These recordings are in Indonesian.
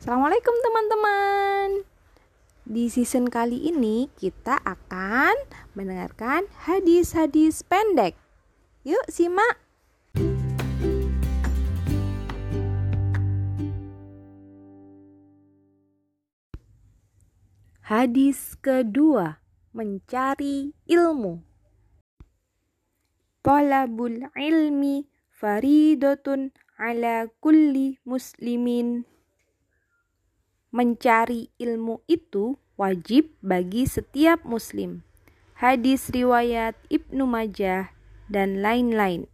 Assalamualaikum teman-teman. Di season kali ini kita akan mendengarkan hadis-hadis pendek. Yuk simak. Hadis kedua, mencari ilmu. Talabul ilmi faridatun ala kulli muslimin mencari ilmu itu wajib bagi setiap muslim. Hadis riwayat Ibnu Majah dan lain-lain.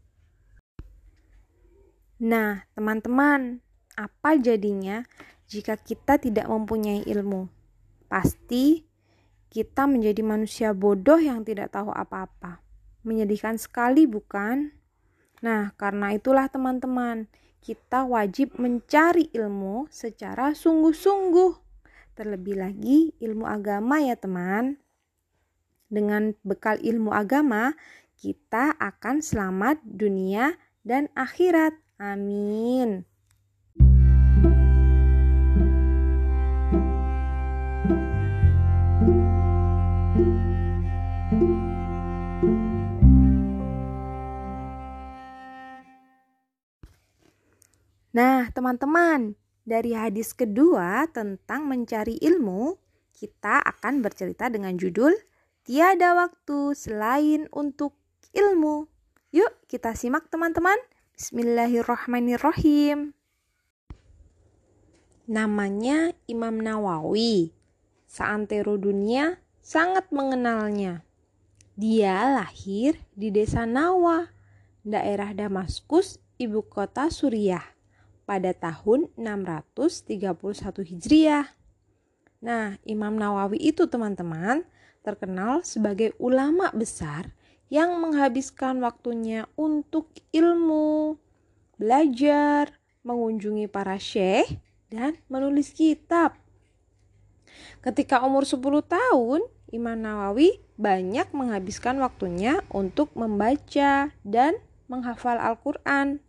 Nah, teman-teman, apa jadinya jika kita tidak mempunyai ilmu? Pasti kita menjadi manusia bodoh yang tidak tahu apa-apa. Menyedihkan sekali, bukan? Nah, karena itulah, teman-teman, kita wajib mencari ilmu secara sungguh-sungguh. Terlebih lagi ilmu agama ya teman. Dengan bekal ilmu agama, kita akan selamat dunia dan akhirat. Amin. Nah, teman-teman, dari hadis kedua tentang mencari ilmu, kita akan bercerita dengan judul Tiada waktu selain untuk ilmu. Yuk, kita simak teman-teman. Bismillahirrahmanirrahim. Namanya Imam Nawawi. Seantero dunia sangat mengenalnya. Dia lahir di desa Nawa, daerah Damaskus, ibu kota Suriah pada tahun 631 Hijriah. Nah, Imam Nawawi itu teman-teman terkenal sebagai ulama besar yang menghabiskan waktunya untuk ilmu, belajar, mengunjungi para syekh, dan menulis kitab. Ketika umur 10 tahun, Imam Nawawi banyak menghabiskan waktunya untuk membaca dan menghafal Al-Quran.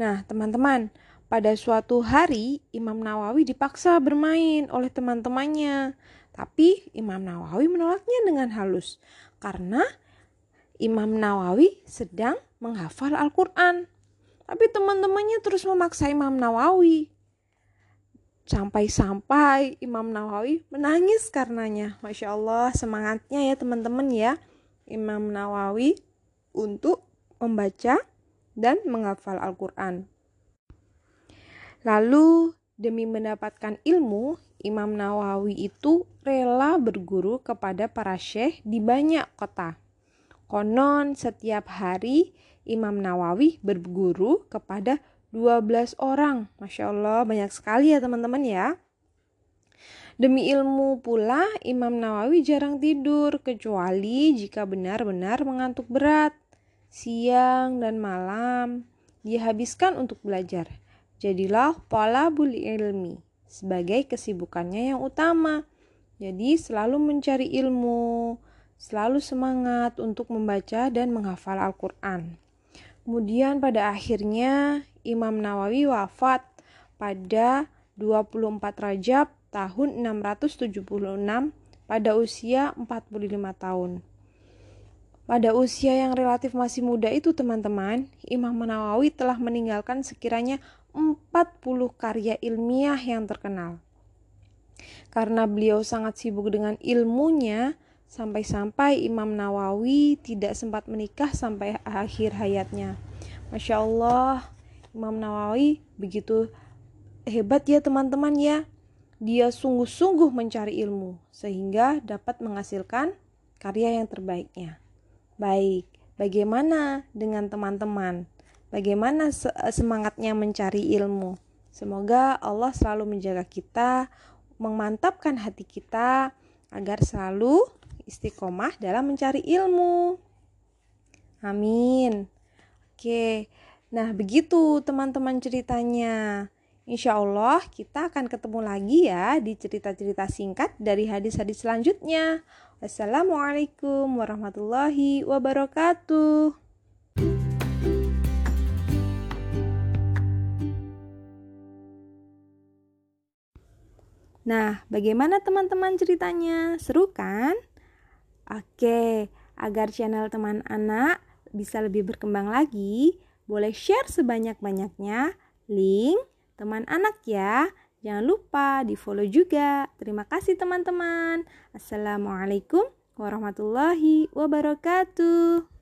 Nah, teman-teman, pada suatu hari Imam Nawawi dipaksa bermain oleh teman-temannya. Tapi Imam Nawawi menolaknya dengan halus karena Imam Nawawi sedang menghafal Al-Quran. Tapi teman-temannya terus memaksa Imam Nawawi. Sampai-sampai Imam Nawawi menangis karenanya. Masya Allah semangatnya ya teman-teman ya. Imam Nawawi untuk membaca dan menghafal Al-Quran. Lalu, demi mendapatkan ilmu, Imam Nawawi itu rela berguru kepada para syekh di banyak kota. Konon setiap hari Imam Nawawi berguru kepada 12 orang. Masya Allah, banyak sekali ya teman-teman ya. Demi ilmu pula, Imam Nawawi jarang tidur, kecuali jika benar-benar mengantuk berat siang dan malam dihabiskan untuk belajar. Jadilah talabul ilmi sebagai kesibukannya yang utama. Jadi selalu mencari ilmu, selalu semangat untuk membaca dan menghafal Al-Quran. Kemudian pada akhirnya Imam Nawawi wafat pada 24 Rajab tahun 676 pada usia 45 tahun. Pada usia yang relatif masih muda itu teman-teman, Imam Nawawi telah meninggalkan sekiranya 40 karya ilmiah yang terkenal. Karena beliau sangat sibuk dengan ilmunya, sampai-sampai Imam Nawawi tidak sempat menikah sampai akhir hayatnya. Masya Allah, Imam Nawawi begitu hebat ya teman-teman ya. Dia sungguh-sungguh mencari ilmu sehingga dapat menghasilkan karya yang terbaiknya. Baik, bagaimana dengan teman-teman? Bagaimana semangatnya mencari ilmu? Semoga Allah selalu menjaga kita, memantapkan hati kita agar selalu istiqomah dalam mencari ilmu. Amin. Oke, nah begitu teman-teman ceritanya. Insya Allah kita akan ketemu lagi ya di cerita-cerita singkat dari hadis-hadis selanjutnya. Wassalamualaikum warahmatullahi wabarakatuh. Nah, bagaimana teman-teman ceritanya? Seru kan? Oke, agar channel teman anak bisa lebih berkembang lagi, boleh share sebanyak-banyaknya link teman anak ya. Jangan lupa di follow juga. Terima kasih teman-teman. Assalamualaikum warahmatullahi wabarakatuh.